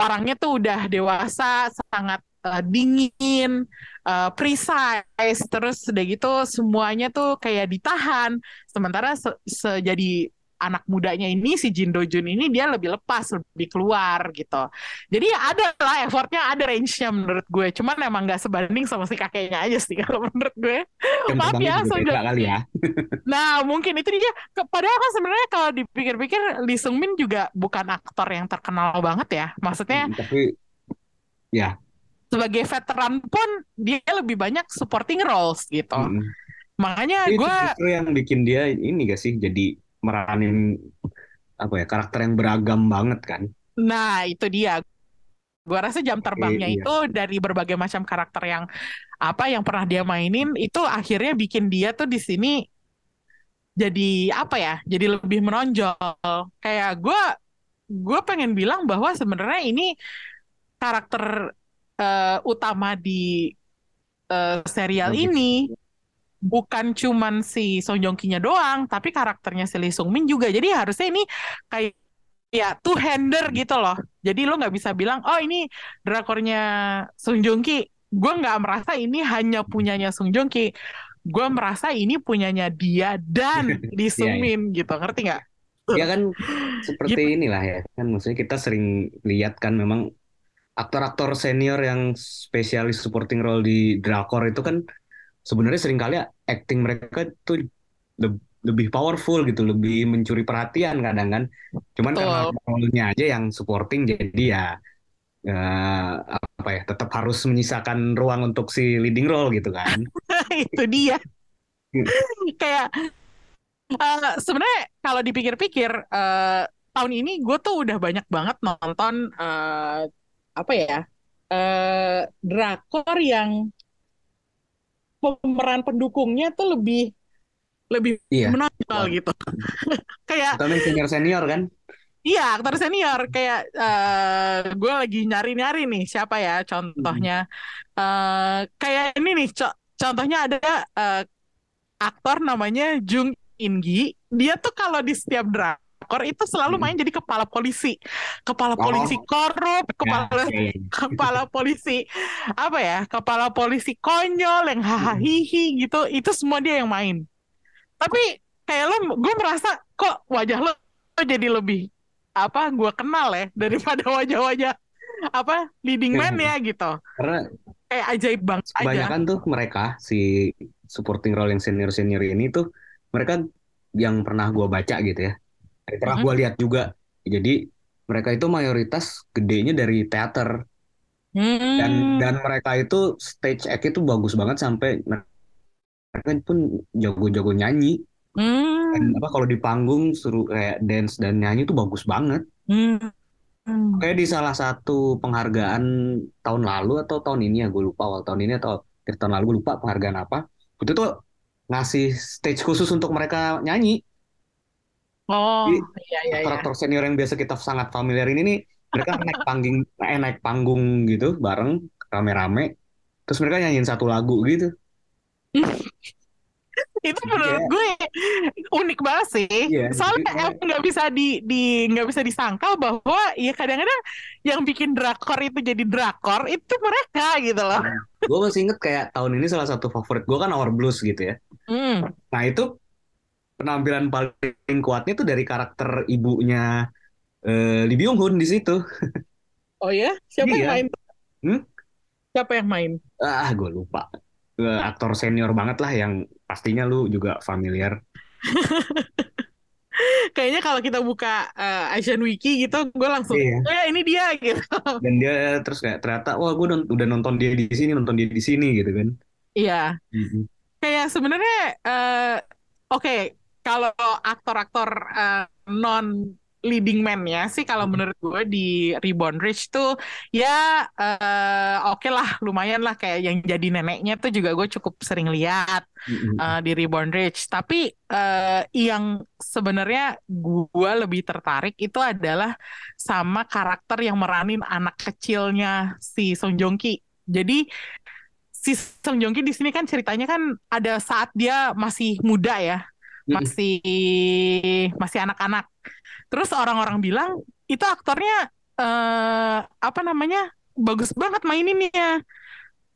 orangnya tuh udah dewasa, sangat eh, dingin, eh, precise, terus udah gitu semuanya tuh kayak ditahan. Sementara se- se- jadi anak mudanya ini si Jin Do Jun ini dia lebih lepas, lebih keluar gitu. Jadi ada lah effortnya, ada range-nya menurut gue. Cuman emang nggak sebanding sama si kakeknya aja sih (laughs) kalau menurut gue. Maaf ya, Joong kali ya. (laughs) Nah, mungkin itu dia. Padahal kan sebenarnya kalau dipikir-pikir Lee Seung Min juga bukan aktor yang terkenal banget ya. Maksudnya Mm, Tapi ya, sebagai veteran pun dia lebih banyak supporting roles gitu. mm-mm. Makanya gue justru yang bikin dia ini gak sih jadi meranin apa ya karakter yang beragam banget kan. nah itu dia. Gue rasa jam terbangnya iya. itu dari berbagai macam karakter yang apa yang pernah dia mainin itu akhirnya bikin dia tuh di sini jadi apa ya? Jadi lebih menonjol. Kayak gue gue pengen bilang bahwa sebenarnya ini karakter eh, utama di eh, serial ini bukan cuman si Song Joong Ki-nya doang, tapi karakternya si Lee Sung Min juga. Jadi harusnya ini kayak ya two-hander gitu loh. Jadi lo nggak bisa bilang, oh ini drakornya Song Joong Ki. Gue nggak merasa ini hanya punyanya Song Joong Ki. Gue merasa ini punyanya dia dan (laughs) Lee Sung Iya, Min gitu. Ngerti nggak? Ya kan seperti inilah ya kan maksudnya kita sering lihat kan memang aktor-aktor senior yang spesialis supporting role di drakor itu kan sebenarnya sering kali acting mereka tuh le- lebih powerful gitu, lebih mencuri perhatian kadang kan. Cuman karena Betul. role-nya aja yang supporting jadi ya eh, apa ya tetap harus menyisakan ruang untuk si leading role gitu kan. (laughs) itu dia. Hmm. Kayak eh, sebenarnya kalau dipikir-pikir eh, tahun ini gue tuh udah banyak banget nonton eh, apa ya eh, drakor yang pemeran pendukungnya tuh lebih lebih Iya. menonjol gitu. (laughs) Kayak Terutama senior-senior kan. Iya, aktor senior kayak eh gue lagi nyari-nyari nih siapa ya contohnya. eh kayak ini nih, co- contohnya ada eh, aktor namanya Jung In Gi. Dia tuh kalau di setiap drakor itu selalu Hmm. main jadi kepala polisi, kepala Oh. polisi korup, Ya, kepala ya, ya. (laughs) kepala polisi apa ya, kepala polisi konyol yang hahaha hihi gitu. Itu semua dia yang main. Tapi kayak lo, gue merasa kok wajah lo jadi lebih apa gue kenal ya (laughs) daripada wajah-wajah apa leading man ya gitu Karena kayak ajaib banget aja kebanyakan tuh mereka si supporting role yang senior senior ini tuh mereka yang pernah gua baca gitu ya pernah Mhm. gua lihat juga jadi mereka itu mayoritas gedenya dari teater dan Hmm. dan mereka itu stage act itu bagus banget sampai mereka pun jago-jago nyanyi Hmm. dan apa kalau di panggung suruh kayak dance dan nyanyi tuh bagus banget Hmm. Hmm. kayak di salah satu penghargaan tahun lalu atau tahun ini ya gue lupa awal tahun ini atau akhir tahun lalu gue lupa penghargaan apa itu tuh ngasih stage khusus untuk mereka nyanyi oh Jadi, iya iya iya aktor-aktor senior yang biasa kita sangat familiar ini nih mereka (laughs) naik panggung eh, naik panggung gitu bareng rame-rame terus mereka nyanyiin satu lagu gitu (laughs) itu menurut Iya. gue unik banget sih. Iya, Soalnya jadi- emang nggak bisa di di nggak bisa disangkal bahwa ya kadang-kadang yang bikin drakor itu jadi drakor itu mereka gitu loh. gue masih inget kayak tahun ini salah satu favorit gue kan Our Blues gitu ya Hmm. nah itu penampilan paling kuatnya tuh dari karakter ibunya eh, Lee Byung Hun di situ (laughs) Oh ya? Siapa yang Iya. main? Hmm? Siapa yang main? ah gue lupa (laughs) aktor senior banget lah yang pastinya lu juga familiar (laughs) Kayaknya kalau kita buka eh, Asian Wiki gitu, gue langsung, Iya. oh ya ini dia gitu. dan dia terus kayak ternyata wah gue udah nonton dia di sini nonton dia di sini gitu kan Iya. Mhm. Kayak sebenarnya, eh, oke, kalau aktor-aktor eh, non leading man ya sih, kalau menurut gue di Reborn Rich tuh ya eh, oke lah, lumayan lah kayak yang jadi neneknya tuh juga gue cukup sering lihat. Uh, di Reborn Rich. Tapi uh, yang sebenarnya gue lebih tertarik itu adalah sama karakter yang meranin anak kecilnya si Song Joong Ki. Jadi si Song Joong Ki di sini kan ceritanya kan ada saat dia masih muda ya, Masih masih anak-anak. Terus orang-orang bilang itu aktornya eh apa namanya bagus banget maininnya.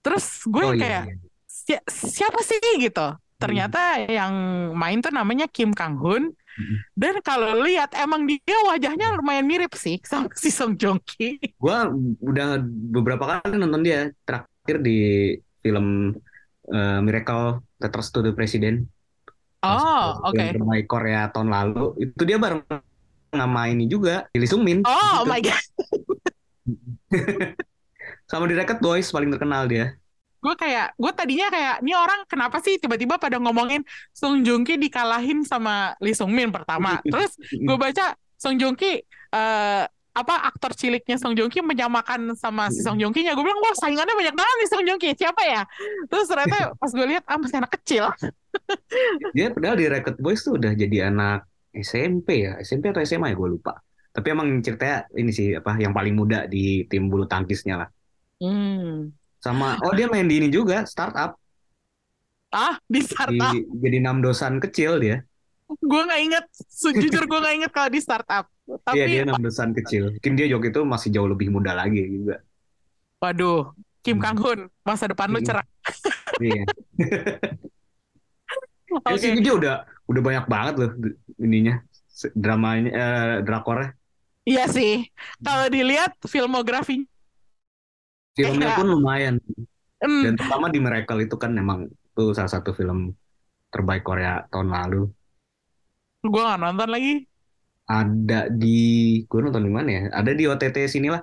Terus gue Oh, iya, kayak iya. "Si- siapa sih gitu. Ternyata yang main tuh namanya Kim Kang Hoon. Mhm. Dan kalau lihat emang dia wajahnya lumayan mirip sih sama si Song Joong Ki. gue udah beberapa kali nonton dia terakhir di film eh, Miracle Letters to the President Oh, oke. film terbaik Korea tahun lalu itu dia bareng sama ini juga Lee Sung Min Oh Gitu. my god. (laughs) sama di Rocket Boys paling terkenal dia Gue kayak, gue tadinya kayak, ini orang kenapa sih tiba-tiba pada ngomongin Song Joong Ki dikalahin sama Lee Sung Min pertama. (laughs) Terus gue baca Song Joong Ki eh, apa aktor ciliknya Song Joong Ki menyamakan sama si Song Joong Ki nya gue bilang wah saingannya banyak banget nih Song Joong Ki siapa ya terus ternyata pas gue lihat ah masih anak kecil dia padahal di Rocket Boys tuh udah jadi anak SMP ya. SMP atau SMA ya gue lupa. Tapi emang ceritanya ini sih apa yang paling muda di tim bulu tangkisnya lah. Hmm. sama oh dia main di ini juga startup. Ah di startup? di, jadi enam dosan kecil dia. Gue nggak inget sejujur gue nggak inget kalau di startup. Iya dia tapi enam dosan kecil. Mungkin dia Jok itu masih jauh lebih muda lagi juga. Waduh Kim Hmm. Kang Hoon masa depan lu Hmm. cerah. Iya (laughs) oke. Ya sih dia udah udah banyak banget loh ininya dramanya eh, drakornya. Iya sih. Kalau dilihat filmografi filmnya Iya. pun lumayan. Hmm, dan terutama di Miracle itu kan memang itu salah satu film terbaik Korea tahun lalu. Gue nggak nonton lagi. Ada di gue nonton di mana ya? Ada di OTT sinilah.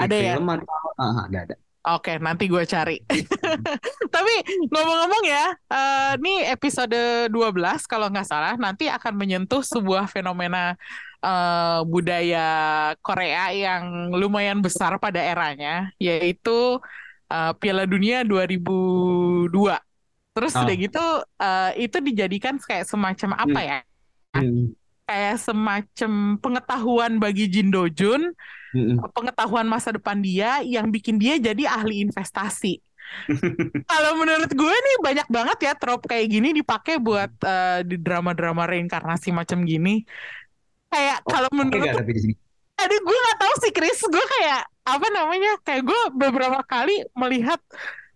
Di Ada ya? film atau ah, ada ada Oke, nanti gue cari. (laughs) Tapi ngomong-ngomong ya, eh, ini episode 12 kalau nggak salah, nanti akan menyentuh sebuah fenomena eh, budaya Korea yang lumayan besar pada eranya, yaitu eh, Piala Dunia 2002. Terus Oh. udah gitu, eh, itu dijadikan kayak semacam apa ya? Hmm, Kayak semacam pengetahuan bagi Jin Do Jun hmm, pengetahuan masa depan dia yang bikin dia jadi ahli investasi. (laughs) Kalau menurut gue nih banyak banget ya trope kayak gini dipakai buat eh, di drama-drama reinkarnasi macam gini. Kayak Oh, kalau menurut sini Aduh gue gak tahu sih Chris Gue kayak Apa namanya Kayak gue beberapa kali Melihat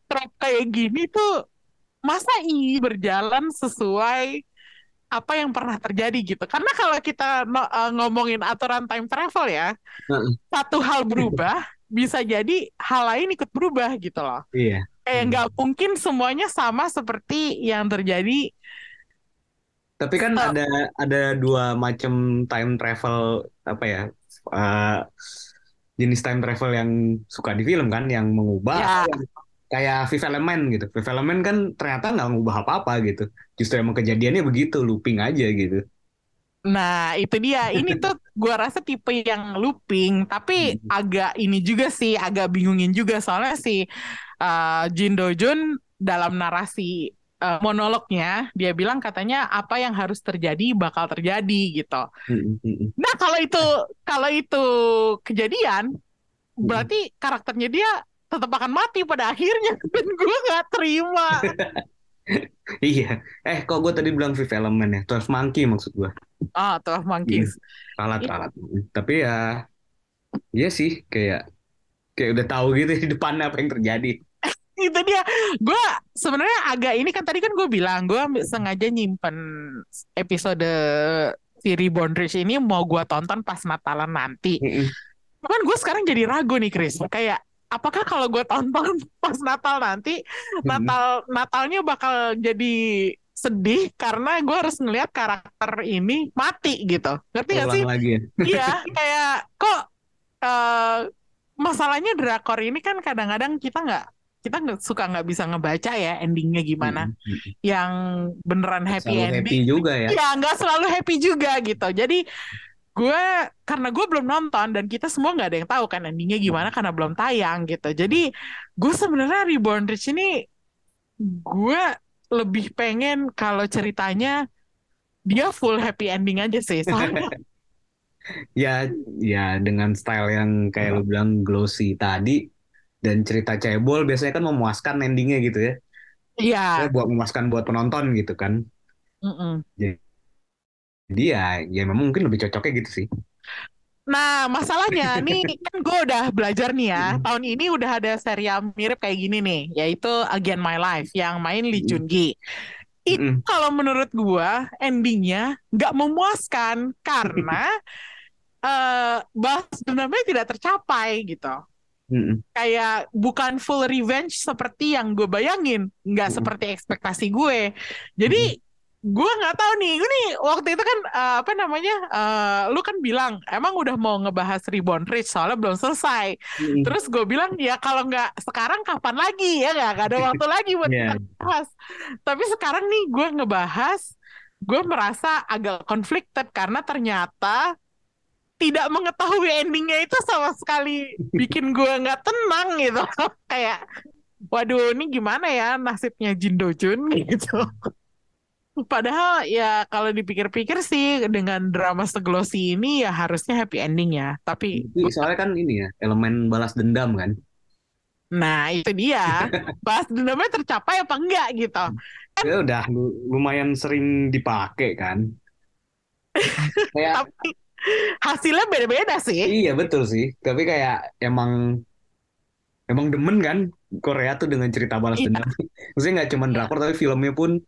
Trope kayak gini tuh Masa ini berjalan sesuai Apa yang pernah terjadi gitu Karena kalau kita eh, ngomongin aturan time travel ya Heeh. Satu hal berubah Bisa jadi hal lain ikut berubah gitu loh iya Kayak Hmm. nggak mungkin semuanya sama seperti yang terjadi Tapi kan Oh. ada ada dua macam time travel apa ya eh, jenis time travel yang suka di film kan yang mengubah Ya. yang kayak Fifth Element gitu. Fifth Element kan ternyata nggak mengubah apa-apa gitu. Justru emang kejadiannya begitu looping aja gitu. Nah, itu dia. Ini tuh gua rasa tipe yang looping, tapi Hmm. agak ini juga sih, agak bingungin juga soalnya si uh, Jin Do Jun dalam narasi uh, monolognya dia bilang katanya apa yang harus terjadi bakal terjadi gitu. Mm, mm, mm. Nah, kalau itu kalau itu kejadian, berarti karakternya dia tetap akan mati pada akhirnya (laughs) dan gue nggak terima (laughs) Iya. Eh, kok gue tadi bilang Fifth Element ya? Twelve Monkey maksud gue. ah Twelve Monkeys Iya. ralat. Tapi ya, iya sih kayak kayak udah tahu gitu di depannya apa yang terjadi. (laughs) itu dia gue sebenarnya agak ini kan tadi kan gue bilang gue sengaja nyimpen episode si Reborn Rich ini mau gue tonton pas Natalan nanti Mm-mm. Cuman gue sekarang jadi ragu nih Chris kayak apakah kalau gue tonton (laughs) pas Natal nanti Natal Natalnya bakal jadi sedih karena gue harus ngelihat karakter ini mati gitu ngerti gak sih lagi ya. (laughs) iya kayak kok eh, masalahnya drakor ini kan kadang-kadang kita nggak kita nggak suka nggak bisa ngebaca ya endingnya gimana Mm-mm. yang beneran happy Selalu ending happy juga ya. ya nggak selalu happy juga gitu jadi gue karena gue belum nonton dan kita semua nggak ada yang tahu kan endingnya gimana karena belum tayang gitu jadi gue sebenarnya Reborn Rich ini gue lebih pengen kalau ceritanya dia full happy ending aja sih soalnya (laughs) Ya, ya dengan style yang kayak lu bilang glossy tadi dan cerita cebol biasanya kan memuaskan endingnya gitu ya. iya Ya, buat memuaskan buat penonton gitu kan. mm-mm. Jadi ya, ya memang mungkin lebih cocoknya gitu sih. Nah, masalahnya nih (laughs) kan gue udah belajar nih ya. Tahun ini udah ada serial mirip kayak gini nih, yaitu Again My Life yang main Lee Jun Gi. Itu Mm-mm. kalau menurut gue endingnya nggak memuaskan karena (laughs) eh balas dendamnya tidak tercapai gitu. Mm-mm. Kayak bukan full revenge seperti yang gue bayangin, nggak seperti ekspektasi gue. Jadi gue nggak tahu nih, gue nih waktu itu kan eh, apa namanya, eh, lu kan bilang emang udah mau ngebahas Reborn Rich soalnya belum selesai. Mm-mm. Terus gue bilang ya kalau nggak sekarang kapan lagi ya nggak ada waktu lagi buat Iya. kita bahas. Tapi sekarang nih gue ngebahas, gue merasa agak conflicted karena ternyata tidak mengetahui endingnya itu sama sekali bikin gue nggak tenang gitu. (laughs) Kayak, waduh ini gimana ya nasibnya Jin Do Chun (laughs) gitu. Padahal ya kalau dipikir-pikir sih dengan drama seglosi ini ya harusnya happy ending ya. Tapi soalnya kan ini ya, elemen balas dendam kan. Nah, itu dia. (laughs) Balas dendamnya tercapai apa enggak gitu. Ya udah lu- lumayan sering dipakai kan. (laughs) Kayak Tapi hasilnya beda-beda sih. iya betul sih, tapi kayak emang emang demen kan Korea tuh dengan cerita balas Iya. dendam. (laughs) Maksudnya nggak cuma drakor tapi filmnya pun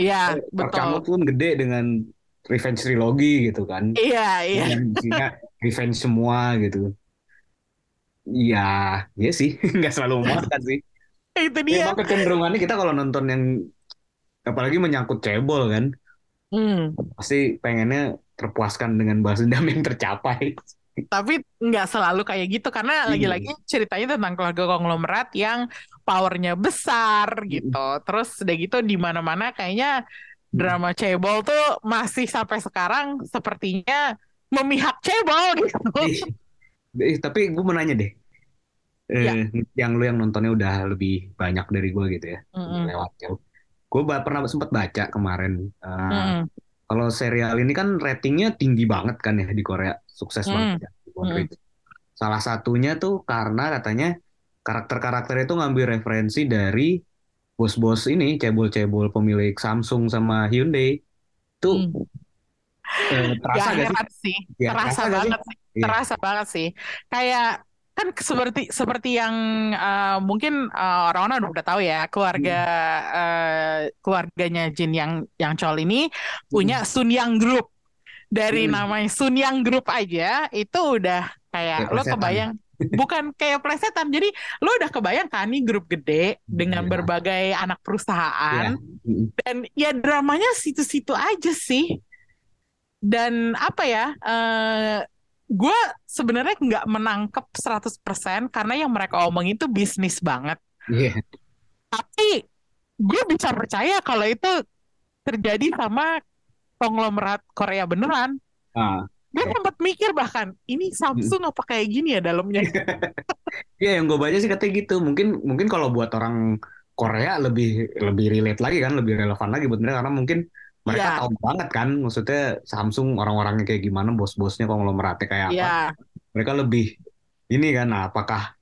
Iya, rekamnya betul. pun gede dengan revenge trilogi gitu kan. Iya, iya. Isinya revenge semua gitu. Iya, iya sih, (laughs) nggak selalu memuaskan sih. Itu Ya, dia. emang kecenderungannya kita kalau nonton yang apalagi menyangkut cebol kan, Hmm. pasti pengennya terpuaskan dengan balas dendam yang tercapai. Tapi nggak selalu kayak gitu karena Iya. lagi-lagi ceritanya tentang keluarga konglomerat yang powernya besar gitu. Terus udah gitu di mana-mana kayaknya drama cebol tuh masih sampai sekarang sepertinya memihak cebol (laughs) gitu. Eh, tapi gue mau nanya deh, eh, Ya. yang lu yang nontonnya udah lebih banyak dari gue gitu ya, Mm-mm. lewat jauh. Gue pernah sempat baca kemarin, eh, Mm-mm. kalau serial ini kan ratingnya tinggi banget kan ya di Korea, sukses Hmm. banget ya. di Hmm. Salah satunya tuh karena katanya karakter-karakter itu ngambil referensi dari bos-bos ini, cebol-cebol pemilik Samsung sama Hyundai. Tuh Hmm. eh, Ya terasa gak sih? sih, Ya, terasa terasa gak sih? banget sih, Iya. terasa banget sih. Kayak kan seperti seperti yang eh, mungkin eh, orang-orang udah tahu ya keluarga Hmm. eh, keluarganya Jin yang yang Chol ini punya Sunyang Group. Dari Hmm. namanya Sunyang Group aja itu udah kayak Kayak lo kebayang bukan kayak plesetan. Jadi lo udah kebayang kan ini grup gede dengan Iya. berbagai anak perusahaan Mm-mm. dan ya dramanya situ-situ aja sih dan apa ya eh gue sebenarnya nggak menangkep 100% karena yang mereka omongin itu bisnis banget Iya. tapi gue bisa percaya kalau itu terjadi sama konglomerat Korea beneran Ah, gue sempat mikir bahkan ini Samsung apa kayak gini ya dalamnya (laughs) Iya, yang gue baca sih katanya gitu. Mungkin mungkin kalau buat orang Korea lebih lebih relate lagi kan, lebih relevan lagi buat mereka karena mungkin mereka Iya. tahu banget kan, maksudnya Samsung orang-orangnya kayak gimana, bos-bosnya konglomeratnya kayak apa. ya Mereka lebih ini kan, nah, apakah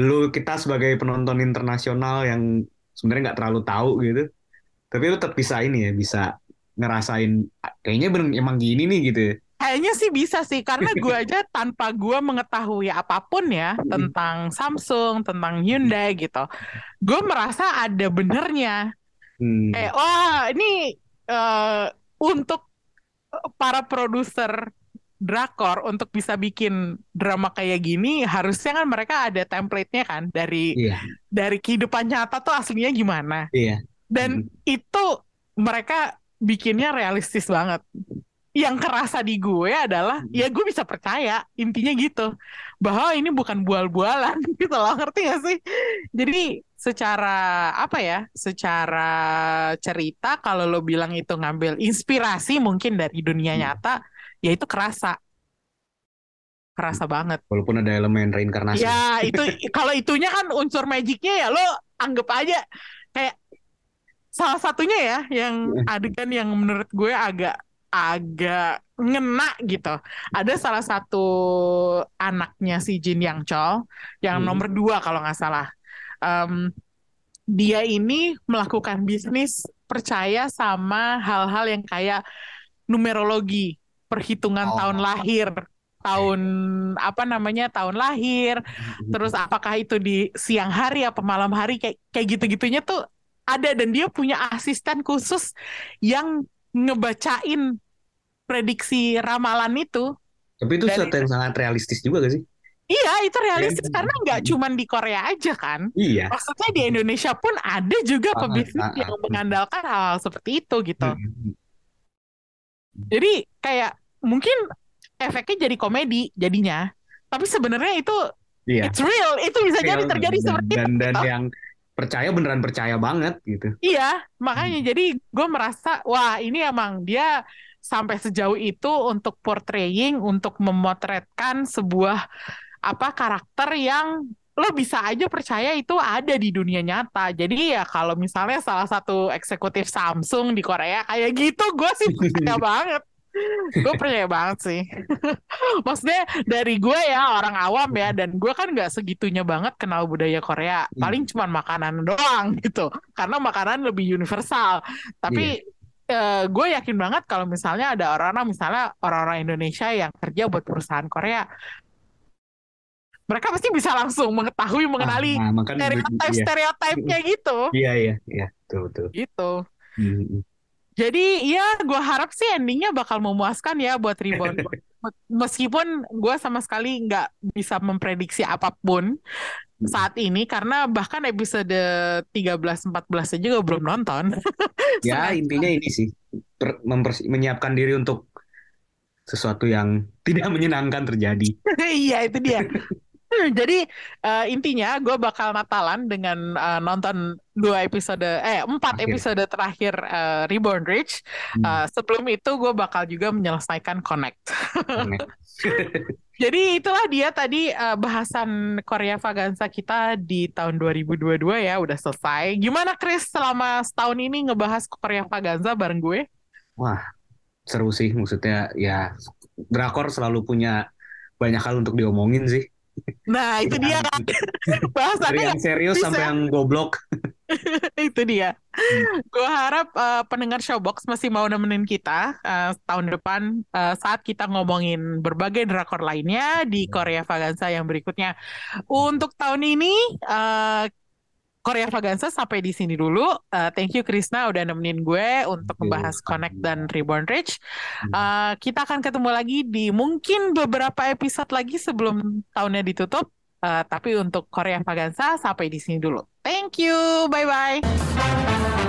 lu kita sebagai penonton internasional yang sebenarnya nggak terlalu tahu gitu tapi lu tetap bisa ini ya bisa ngerasain kayaknya bener emang gini nih gitu ya. Kayaknya sih bisa sih karena gue aja (laughs) tanpa gue mengetahui apa pun ya tentang Samsung, tentang Hyundai gitu, gue merasa ada benernya. Hmm. Eh, wah ini uh, untuk para produser drakor untuk bisa bikin drama kayak gini harusnya kan mereka ada template-nya kan dari Iya. dari kehidupan nyata tuh aslinya gimana. Iya. Dan itu mereka bikinnya realistis banget. Yang kerasa di gue adalah ya gue bisa percaya intinya gitu bahwa ini bukan bual-bualan (laughs) gitu loh ngerti gak sih? Jadi secara apa ya? Secara cerita kalau lo bilang itu ngambil inspirasi mungkin dari dunia nyata ya itu kerasa kerasa banget. Walaupun ada elemen reinkarnasi. Ya itu kalau itunya kan unsur magicnya ya lo anggap aja kayak salah satunya ya yang adegan yang menurut gue agak agak ngena gitu. Ada salah satu anaknya si Jin Yang Chol yang Hmm. nomor dua kalau nggak salah. Em, dia ini melakukan bisnis percaya sama hal-hal yang kayak numerologi, perhitungan Oh. tahun lahir, tahun apa namanya tahun lahir, terus apakah itu di siang hari apa malam hari kayak kayak gitu-gitunya tuh ada dan dia punya asisten khusus yang ngebacain prediksi ramalan itu. Tapi itu sesuatu yang sangat realistis juga gak sih? Iya, itu realistis Iya. karena nggak cuman di Korea aja kan. Iya. Maksudnya di Indonesia pun ada juga Ah, pebisnis ah, ah. yang mengandalkan hal seperti itu gitu. Hmm. Jadi kayak mungkin efeknya jadi komedi jadinya. Tapi sebenarnya itu Iya. it's real, itu bisa jadi Real. terjadi dan, seperti dan, itu. dan gitu. yang percaya beneran percaya banget gitu. Iya, makanya jadi gue merasa wah ini emang dia sampai sejauh itu untuk portraying, untuk memotretkan sebuah apa karakter yang lo bisa aja percaya itu ada di dunia nyata. Jadi ya kalau misalnya salah satu eksekutif Samsung di Korea kayak gitu, gue sih percaya (laughs) banget. Gue percaya banget sih. (laughs) Maksudnya dari gue ya orang awam ya dan gue kan nggak segitunya banget kenal budaya Korea. Paling cuma makanan doang (laughs) gitu. Karena makanan lebih universal. Tapi eh, gue yakin banget kalau misalnya ada orang-orang misalnya orang-orang Indonesia yang kerja buat perusahaan Korea, mereka pasti bisa langsung mengetahui mengenali Ah, nah, stereotip iya. stereotipnya gitu. Iya iya iya betul betul. Gitu. Hmm. Jadi ya gue harap sih endingnya bakal memuaskan ya buat Reborn. (laughs) Meskipun gue sama sekali nggak bisa memprediksi apa pun saat ini karena bahkan episode 13-14 aja juga belum nonton. (laughs) Ya intinya ini sih menyiapkan diri untuk sesuatu yang tidak menyenangkan terjadi. (laughs) Iya itu dia. Jadi eh, intinya gue bakal Natalan dengan eh, nonton dua episode eh empat Akhir. episode terakhir eh, Reborn Rich. Hmm. Eh, sebelum itu gue bakal juga menyelesaikan Connect. (laughs) Jadi itulah dia tadi eh, bahasan Korea Vaganza kita di tahun 2022 ya udah selesai. Gimana Chris selama setahun ini ngebahas Korea Vaganza bareng gue? Wah seru sih maksudnya ya drakor selalu punya banyak hal untuk diomongin sih. Nah itu dia kan Dari bahasannya yang serius bisa. sampai yang goblok. (laughs) itu dia. Gue harap eh, pendengar Showbox masih mau nemenin kita eh, tahun depan eh, saat kita ngomongin berbagai drakor lainnya di Korea Vaganza yang berikutnya. Untuk tahun ini eh, Korea Vaganza sampai di sini dulu. Eh, thank you Krisna udah nemenin gue untuk membahas Connect dan Reborn Rich. Eh, kita akan ketemu lagi di mungkin beberapa episode lagi sebelum tahunnya ditutup. Eh, tapi untuk Korea Vaganza sampai di sini dulu. Thank you. Bye bye.